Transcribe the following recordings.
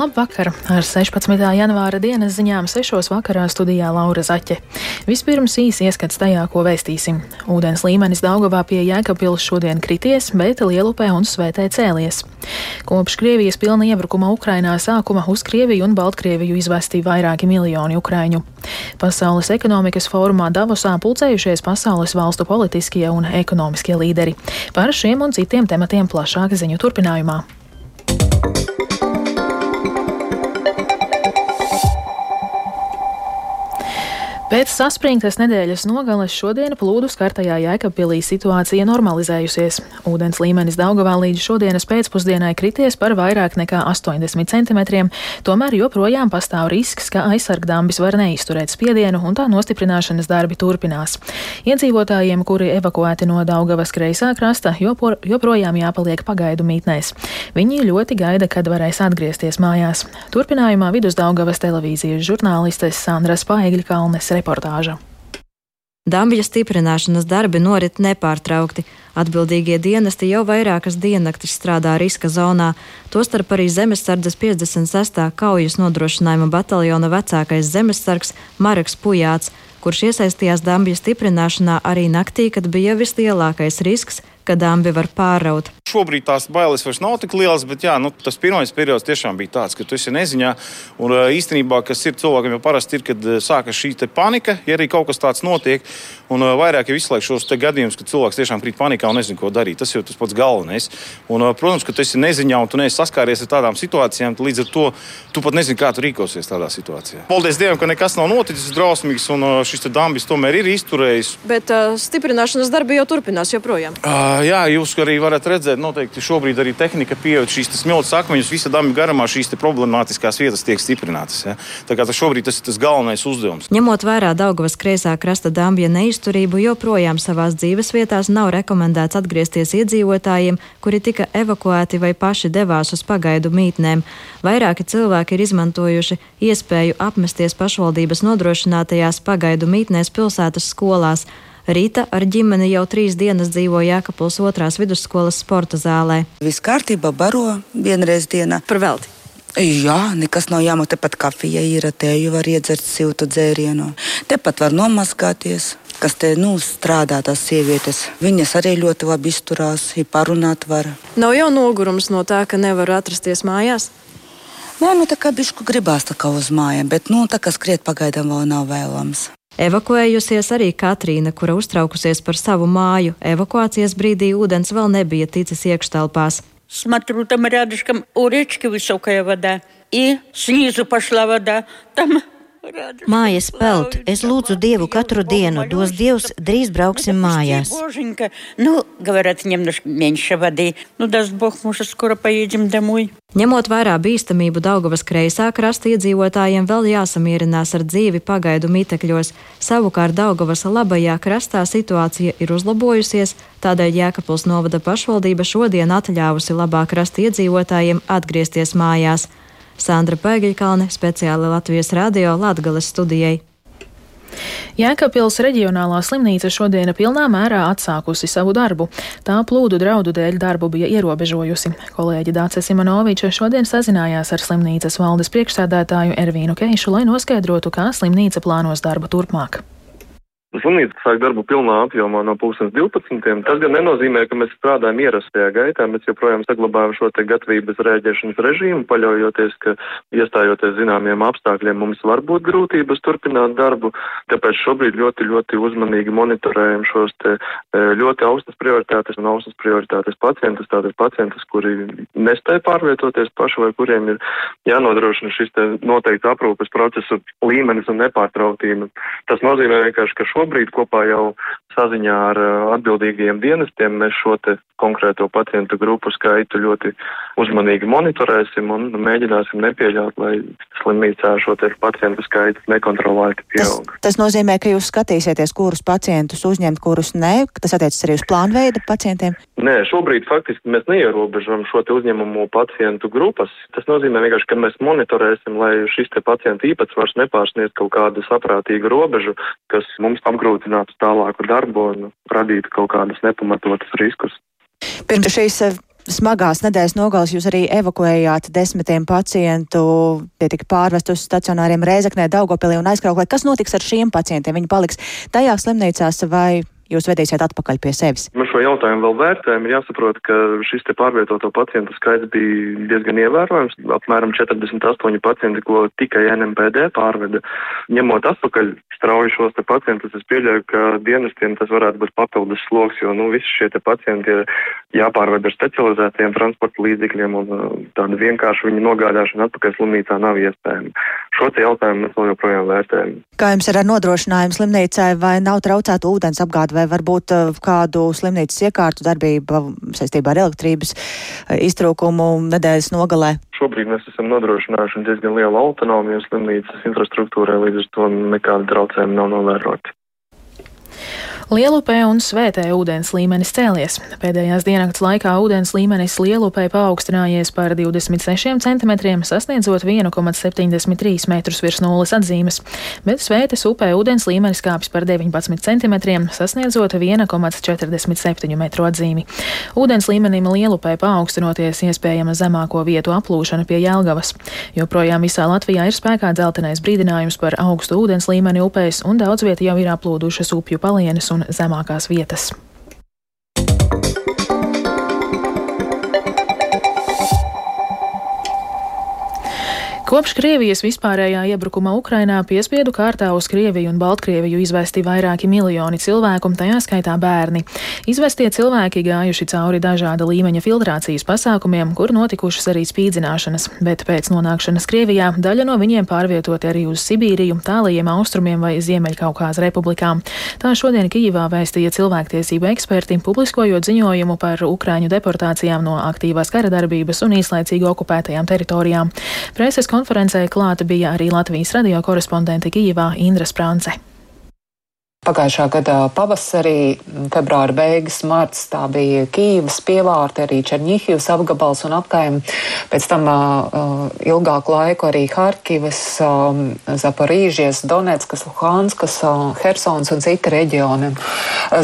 Labvakar! Ar 16. janvāra dienas ziņām 6. vakarā studijā Laura Zaķe. Vispirms īsi ieskats tajā, ko vēstīsim. Ūdens līmenis Daugavā pie Jēkabpils šodien krities, bet Lielupē un Svētē cēlies. Kopš Krievijas pilna iebrukuma Ukrainā sākuma uz Krieviju un Baltkrieviju izvesti vairāki miljoni ukraiņu. Pasaules ekonomikas fórumā Davosā pulcējušies pasaules valstu politiskie un ekonomiskie līderi. Par šiem un citiem tematiem plašāk ziņu turpinājumā. Pēc saspringtas nedēļas nogales šodien plūdu skartajā Jēkabpilī situācija normalizējusies. Ūdens līmenis Daugavā līdz šodienas pēcpusdienai krities par vairāk nekā 80 cm, tomēr joprojām pastāv risks, ka aizsargdambis var neizturēt spiedienu un tā nostiprināšanas darbi turpinās. Iedzīvotājiem, kuri evakuēti no Daugavas kreisā krasta, jopor, joprojām jāpaliek pagaidu mītnēs. Viņi ļoti gaida, kad varēs atgriezties mājās. Turpinājumā Vidusdaugavas televīzijas žurnālistes Sandras Paegļa Kalnes reportāža. Dambja stiprināšanas darbi norit nepārtraukti. Atbildīgie dienesti jau vairākas diennaktis strādā riska zonā, tostarp arī Zemesardzes 56. kaujas nodrošinājuma bataljona vecākais zemesargs Mareks Pujāts, kurš iesaistījās Dambja stiprināšanā arī naktī, kad bija vislielākais risks, ka dambi var pāraut. Šobrīd tās bailes vairs nav tik lielas, bet jā, nu, tas pirmais periods tiešām bija tāds, ka tu esi neziņā. Un īstenībā, kas ir cilvēkam jau parasti ir, kad sākas šī panika, ja arī kaut kas tāds notiek. Un vairāk jau izslēgt šos gadījumus, kad cilvēks tiešām krīt panikā un nezina, ko darīt. Tas jau tas pats galvenais. Un, protams, ka tu esi neziņā un tu neesi saskāries ar tādām situācijām, līdz ar to tu pat nezini, kā tu rīkosies tādā situācijā. Paldies Dievam, ka nekas nav noticis drausmīgs un šis dambis tomēr ir izturējis. Bet uh, stiprināšanas darbi jau turpinās joprojām. Uh, jā, jūs arī varat redzēt, noteikti šobrīd arī tehnika pieaug. Šīs smilts akmeņus visa dama garumā šīs problemātiskās vietas tiek stiprinātas. Ja? Tā kā tas šobrīd tas ir tas galvenais uzdevums. Ņemot vērā Daugavas kreisā krasta dambja neizturību, joprojām savās dzīves vietās nav rekomendēts atgriezties iedzīvotājiem, kuri tika evakuēti vai paši devās uz pagaidu mītnēm. Vairāki cilvēki ir izmantojuši iespēju apmesties pašvaldības nodrošinātajās pagaidu mītnēs pilsētas skolās. Rīta ar ģimeni jau trīs dienas dzīvo Jēkabils otrās vidusskolas sporta zālē. Viss kārtībā, baro vienreiz dienā. Par velti. Jā, nekas nav jāmaksā. Tepat kafija ir, tēju var iedzert siltu dzērienu. Tepat var nomazgāties. Kas te nu, strādā, tās sievietes. Viņas arī ļoti labi izturās, ir parunāt var. Nav jau nogurums no tā, ka nevar atrasties mājās. Nē, nu tā kā bišku gribās tā kā uz mājām, bet nu, tā kā skriet pagaidām vēl nav vēlams. Evakuējusies arī Katrīna, kura uztraukusies par savu māju. Evakuācijas brīdī ūdens vēl nebija ticis iekštelpās. Смотрю, там рядышком у речки высокая вода, и снизу пошла вода. Там Mājas peld, es lūdzu Dievu katru dienu, dos Dievs, drīz brauksim mājās. Ņemot vērā bīstamību Daugavas kreisā krasta iedzīvotājiem vēl jāsamierinās ar dzīvi pagaidu mitekļos, savukārt Daugavas labajā krastā situācija ir uzlabojusies, tādēļ Jēkabils novada pašvaldība šodien atļāvusi labā krasta iedzīvotājiem atgriezties mājās. Sandra Pēgiļkalne, speciāli Latvijas radio Latgales studijai. Jēkabpils reģionālā slimnīca šodien pilnā mērā atsākusi savu darbu. Tā plūdu draudu dēļ darbu bija ierobežojusi. Kolēģi Dāce Simonoviča šodien sazinājās ar slimnīcas valdes priekšsēdētāju Ervīnu Keišu, lai noskaidrotu, kā slimnīca plānos darbu turpmāk. Slimnīca sāk darbu pilnā apjomā no 2012. Tas gan nenozīmē, ka mēs strādājam ierastajā gaitā, mēs joprojām saglabājam šo te gatavības rēģēšanas režīmu, paļaujoties, ka iestājoties zināmiem apstākļiem mums var būt grūtības turpināt darbu, tāpēc šobrīd ļoti, ļoti uzmanīgi monitorējam šos te e, ļoti augstas prioritātes un augstas prioritātes pacientus, tātad pacientus, kuri nespēja pārvietoties paši vai kuriem ir jānodrošina šis te noteikti aprūpes procesu līmenis un nepārtrautība. Tas nozīmē vienkārši, ka šo šobrīd kopā jau saziņā ar uh, atbildīgajiem dienestiem mēs šo te konkrēto pacientu grupu skaitu ļoti uzmanīgi monitorēsim un mēģināsim nepieļaut, lai slimnīcā šo te pacientu skaitu nekontrolēti pieaug. Tas, tas nozīmē, ka jūs skatīsieties, kurus pacientus uzņemt, kurus nē, tas attiecas arī uz plānveida pacientiem? Nē, šobrīd faktiski mēs neierobežam šo te uzņemumu pacientu grupas. Tas nozīmē vienkārši, ka mēs monitorēsim, lai šis te pacientu īpatsvars nepārsniedz kaut kādu saprātīgu robežu, kas mums apgrūtinātu tālāku darbu un radītu kaut kādus nepamatotus riskus. Pirms šīs eh, smagās nedēļas nogales jūs arī evakuējāt desmitiem pacientu, tie tika pārvest uz stacionāriem Rēzaknē, Daugopilī un aizkrauklē. Kas notiks ar šiem pacientiem? Viņi paliks tajās slimnīcās vai jūs vedīsiet atpakaļ pie sevis? Mēs šo jautājumu vēl vērtējam. Ir jāsaprot, ka šis te pārvietoto pacientu skaits bija diezgan ievērojams. Apmēram 48 pacienti, ko tikai NMPD pārveda. Ņemot atpakaļ strauji šos te pacientus, es pieļauju, ka dienestiem tas varētu būt papildus sloks, jo, nu, visi šie pacienti ir jāpārved ar specializētiem transporta līdzekļiem un uh, tāda vienkārši viņa nogādāšana atpakaļ slimnīcā nav iespējama. Šo jautājumu mēs vēl joprojām vērtējam. Kā jums ir ar nodrošinājumu slimnīcai vai nav traucēta ūdens apgāde vai varbūt uh, kādu slimnīcas iekārtu darbība saistībā ar elektrības uh, iztrūkumu nedēļas nogalē? Šobrīd mēs esam nodrošinājuši diezgan lielu autonomiju slimnīcas infrastruktūrai, līdz ar to nekāda traucējuma nav novērota. Lielupē un Svētē ūdens līmenis cēlies. Pēdējās diennakts laikā ūdens līmenis Lielupē paaugstinājies par 26 cm, sasniedzot 1,73 metrus virs nulles atzīmes, bet Svētes upē ūdens līmenis kāpjas par 19 cm, sasniedzot 1,47 metru atzīmi. Ūdens līmenim Lielupē paaugstinoties iespējama zemāko vietu aplūšana pie Jelgavas. Joprojām visā Latvijā ir spēkā dzeltenais brīdinājums par augstu ūdens līmeni upēs, un daudz vieta jau ir aplūdušas upju palienes un un zemākās vietas. Kopš Krievijas vispārējā iebrukuma Ukrainā piespiedu kārtā uz Krieviju un Baltkrieviju izvesti vairāki miljoni cilvēku, tajā skaitā bērni. Izvestie cilvēki gājuši cauri dažāda līmeņa filtrācijas pasākumiem, kur notikušas arī spīdzināšanas, bet pēc nonākšanas Krievijā daļa no viņiem pārvietoti arī uz Sibīriju, tālajiem austrumiem vai Ziemeļkaukās republikām. Tā šodien Kijivā vēstīja cilvēktiesību eksperti, publiskojot ziņojumu par Ukraiņu deportācijām no aktīvās kara darbības un īslaicīgi okupētajām teritorijām. Preses konferencē klāta bija arī Latvijas radio korespondente Kijivā Indra Sprānce. Pagājušā gada pavasarī, februāra beigas, marts, tā bija Kīvas pievārte, arī Černihivas apgabals un apkaim. Pēc tam uh, ilgāku laiku arī Harkivas, um, Zaporīžies, Donetskas, Luhanskas, uh, Hersons un citi reģioni.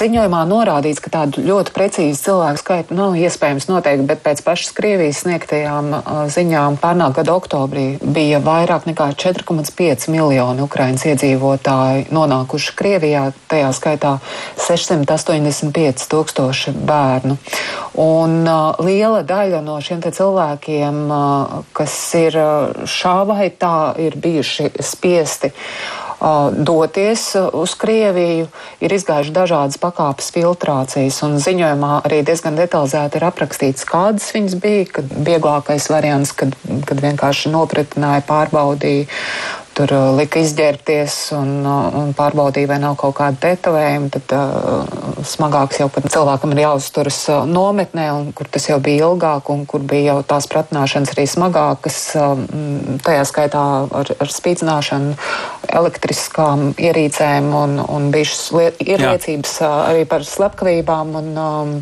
Ziņojumā norādīts, ka tādu ļoti precīzu cilvēku skaitu nav iespējams noteikt, bet pēc pašas Krievijas sniegtajām uh, ziņām pērnā gada oktobrī bija vairāk nekā 4,5 miljoni Ukrainas iedzīvotāji nonākuši Krievijā Latvijā, tajā skaitā 685 tūkstoši bērnu. Un uh, liela daļa no šiem cilvēkiem, uh, kas ir uh, šā vai tā, ir bijuši spiesti doties uz Krieviju, ir izgājuši dažādas pakāpes filtrācijas, ziņojumā arī diezgan detalizēti ir aprakstīts, kādas viņas bija, kad vieglākais variants, kad, kad vienkārši nopratināja, pārbaudīja tur uh, lika izģērbties un, uh, un pārbaudīja, vai nav kaut kāda tetovējuma. Tad uh, smagāks jau, kad cilvēkam ir jāuzturas uh, nometnē, un kur tas jau bija ilgāk, un kur bija jau tās pratināšanas arī smagākas, uh, tajā skaitā ar, ar spīdzināšanu, elektriskām ierīcēm un, un bijušas liecības uh, arī par slepkavībām. Un, um,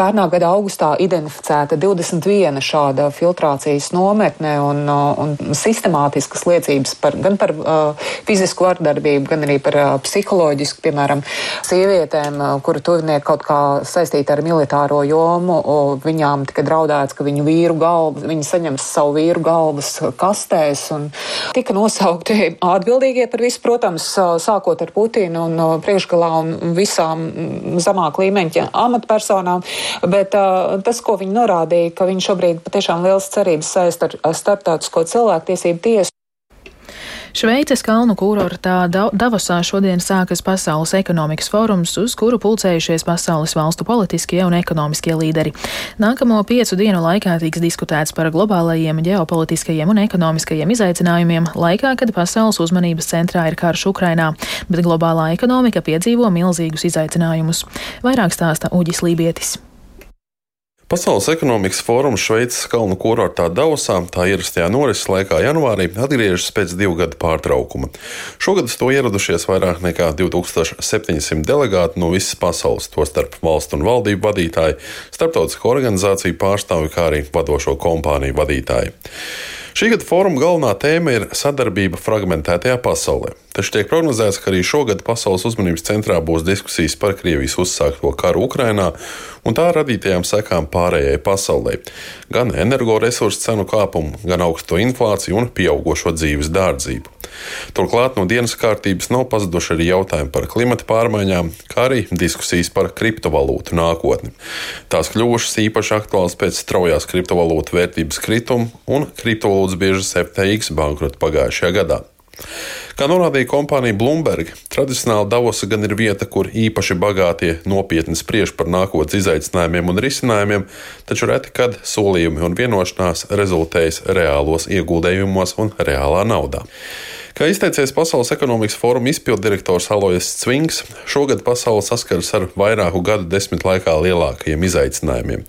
Pērnā gada augustā identificēta 21 šāda filtrācijas nometne un, uh, un sistemātiskas liecības par, gan par uh, fizisku vardarbību, gan arī par uh, psiholoģisku, piemēram, sievietēm, uh, kuru tuvinieki kaut kā saistīti ar militāro jomu, viņām tika draudēts, ka viņu vīru galvas, viņi saņems savu vīru galvas kastēs un tika nosaukti atbildīgie par visu, protams, uh, sākot ar Putinu un uh, priekšgalā un visām mm, zemāk līmeņa amatpersonām. Bet uh, tas, ko viņi norādīja, ka viņi šobrīd patiešām liels cerības saist ar starptautisko cilvēktiesību tiesu. Šveices kalnu kurortā Davosā šodien sākas Pasaules ekonomikas fórums, uz kuru pulcējušies pasaules valstu politiskie un ekonomiskie līderi. Nākamo piecu dienu laikā tiks diskutēts par globālajiem ģeopolitiskajiem un ekonomiskajiem izaicinājumiem, laikā, kad pasaules uzmanības centrā ir karš Ukrainā, bet globālā ekonomika piedzīvo milzīgus izaicinājumus. Vairāk stāsta Uģis Lībietis. Pasaules ekonomikas fórums Šveices kalnu kurortā Davosā tā ierastajā norises laikā janvārī atgriežas pēc divu gadu pārtraukuma. Šogad uz to ieradušies vairāk nekā 2700 delegāti no visas pasaules, tostarp valstu un valdību vadītāji, starptautisko organizāciju pārstāvji, kā arī vadošo kompāniju vadītāji. Šī gada fóruma galvenā tēma ir sadarbība fragmentētajā pasaulē. Taču tiek prognozēts, ka arī šogad pasaules uzmanības centrā būs diskusijas par Krievijas uzsākto karu Ukrainā un tā radītajām sekām pārējai pasaulē. Gan energoresursu cenu kāpumu, gan augsto inflāciju un pieaugušo dzīves dārdzību. Turklāt no dienas kārtības nav pazuduši arī jautājumi par klimata pārmaiņām, kā arī diskusijas par kriptovalūtu nākotni. Tās kļuvušas īpaši aktuālas pēc straujās kriptovalūtu vērtības krituma un kriptovalūtas biežas FTX bankrota pagājušajā gadā. Kā norādīja kompānija Bloomberg, tradicionāli Davosa gan ir vieta, kur īpaši bagātie nopietni spriež par nākotnes izaicinājumiem un risinājumiem, taču reti kad solījumi un vienošanās rezultējas reālos ieguldījumos un reālā naudā. Kā izteicies Pasaules ekonomikas fóruma izpilddirektors Alojas Cvings, šogad pasaule saskaras ar vairāku gadu desmit laikā lielākajiem izaicinājumiem.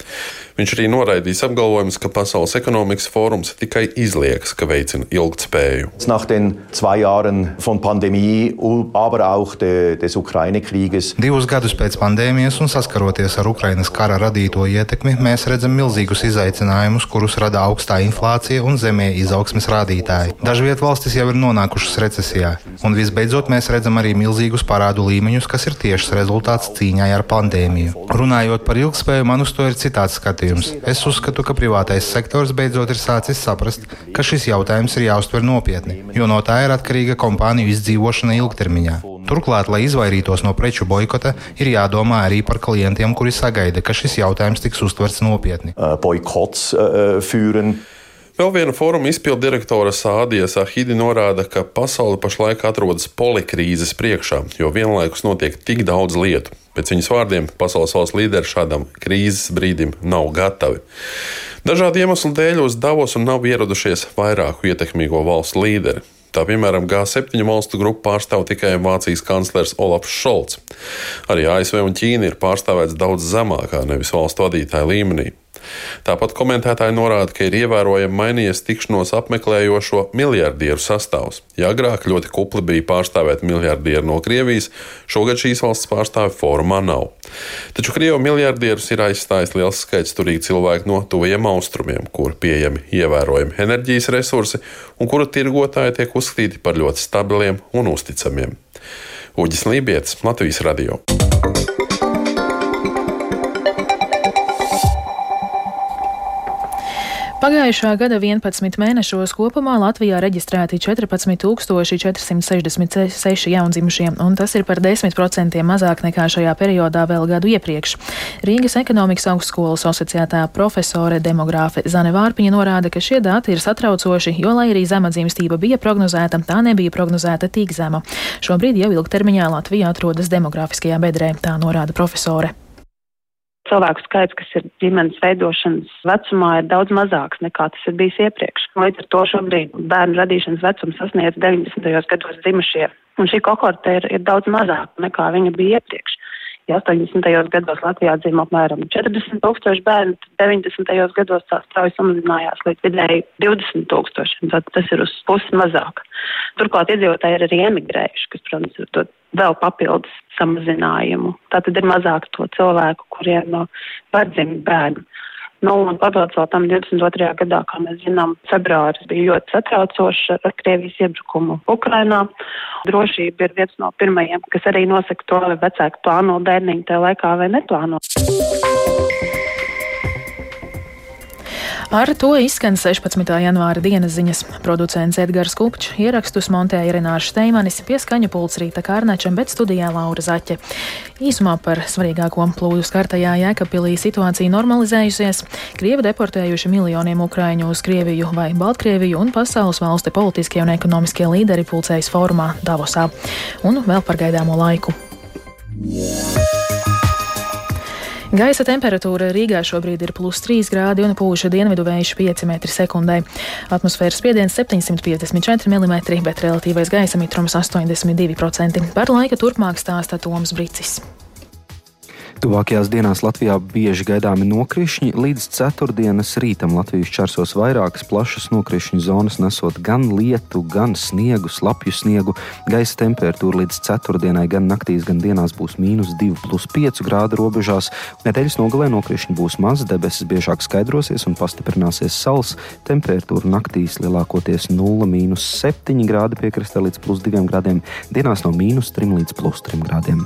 Viņš arī noraidīs apgalvojumus, ka Pasaules ekonomikas fórums tikai izliekas, ka veicina ilgtspēju. Nach den zwei Jahren von Pandemie, aber auch de, des Ukraine-Krieges. Divus gadus pēc pandēmijas un saskaroties ar Ukrainas kara radīto ietekmi, mēs redzam milzīgus izaicinājumus, kurus rada augstā inflācija un zemie izaugsmes rādītāji. Dažviet valstis jau ir nonākušas recesijā, un visbeidzot mēs redzam arī milzīgus parādu līmeņus, kas ir tiešs rezultāts cīņai ar pandēmiju. Runājot par ilgspēju, man uz to ir citāds skatījums. Es uzskatu, ka privātais sektors beidzot ir sācis saprast, ka šis jautājums ir jāuztver nopietni, jo no tā ir atkarīga kompāniju izdzīvošana ilgtermiņā. Turklāt, lai izvairītos no preču boikota, ir jādomā arī par klientiem, kuri sagaida, ka šis jautājums tiks uztverts nopietni. Uh, boikots uh, führen. Vēl viena fóruma izpildirektore Sādija Sahidi norāda, ka pasaule pašlaik atrodas polikrīzes priekšā, jo vienlaikus notiek tik daudz lietu. Pēc viņas vārdiem, pasaules valsts līderi šādam krīzes brīdim nav gatavi. Dažādu iemeslu dēļ uz Davosu nav ieradušies vairāku ietekmīgo valstu līderi. Tā piemēram, G7 valstu grupu pārstāv tikai Vācijas kanclers Olafs Šolts. Arī ASV un Ķīna ir pārstāvēts daudz zemākā, nevis valstu vadītāja līmenī. Tāpat komentētāji norāda, ka ir ievērojami mainījies tikšanos apmeklējošo miljardieru sastāvs. Ja agrāk ļoti kupli bija pārstāvēt miljardieru no Krievijas, šogad šīs valsts pārstāvi formā nav. Taču Krievu miljardierus ir aizstājis liels skaits turīgi cilvēku no tuvajiem austrumiem, kur pieejami ievērojami enerģijas resursi un kuru tirgotāji tiek uzskatīti par ļoti stabiliem un uzticamiem. Uģis Lībijams, Latvijas Radio. Pagājušā gada 11 mēnešos kopumā Latvijā reģistrēti 14,466 jaundzimušie, un tas ir par 10% mazāk nekā šajā periodā vēl gadu iepriekš. Rīgas ekonomikas augstskolas asociētā profesore demogrāfe Zane Vārpiņa norāda, ka šie dati ir satraucoši, jo, lai arī zema dzimstība bija prognozēta, tā nebija prognozēta tik zema. Šobrīd jau ilgtermiņā Latvija atrodas demografiskajā bedrē, tā norāda profesore cilvēku skaits, kas ir ģimenes veidošanas vecumā, ir daudz mazāks nekā tas ir bijis iepriekš. Līdz ar to šobrīd bērnu radīšanas vecums sasniedz 90. gados dzimušie, un šī kohorte ir, ir daudz mazāka nekā viņa bija iepriekš. Ja 80. gados Latvijā dzīvo apmēram 40 tūkstoši bērnu, tad 90. gados tā strauji samazinājās līdz vidēji 20 tūkstošiem. Tad tas ir uz pusi mazāk. Turklāt iedzīvotāji ir arī emigrējuši, kas, protams, ir dot vēl papildus samazinājumu. Tātad ir mazāk to cilvēku, kuriem var dzimt bērni. Nu, un papildus vēl tam 22. gadā, kā mēs zinām, februāris bija ļoti satraucošs ar Krievijas iebrukumu Ukrainā. Drošība ir viens no pirmajiem, kas arī nosaka to, vai vecāki plāno bērniņu tajā laikā vai neplāno. Ar to izskan 16. janvāra dienas ziņas. Producents Edgars Kupčs ierakstus montēja Renārs Steimanis, pieskaņa pults Rīta Kārnačam, bet studijā Laura Zaķe. Īsumā par svarīgāko plūdu skartajā Jēkabpilī situācija normalizējusies. Krievi deportējuši miljoniem ukraiņu uz Krieviju vai Baltkrieviju un pasaules valsti politiskie un ekonomiskie līderi pulcējas formā Davosā. Un vēl par gaidāmo laiku. Yeah. Gaisa temperatūra Rīgā šobrīd ir plus 3 grādi un pūša dienvidu vējš 5 m2. Atmosfēras spiediens 754 mm, bet relatīvais gaisa mitrums 82%. Par laika turpmāk stāsta Toms Bricis. Tuvākajās dienās Latvijā bieži gaidāmi nokrišņi. Līdz ceturtdienas rītam Latvijas čersos vairākas plašas nokrišņu zonas, nesot gan lietu, gan sniegu, slapju sniegu. Gaisa temperatūra līdz ceturtdienai gan naktīs, gan dienās būs mīnus 2,5 grādu robežās. Nedēļas nogalē nokrišņi būs maz, debesis biežāk skaidrosies un pastiprināsies saules. Temperatūra naktīs lielākoties 0,7 grādi piekrastē līdz plus 2 grādiem, dienās no mīnus 3 līdz plus 3 grādiem.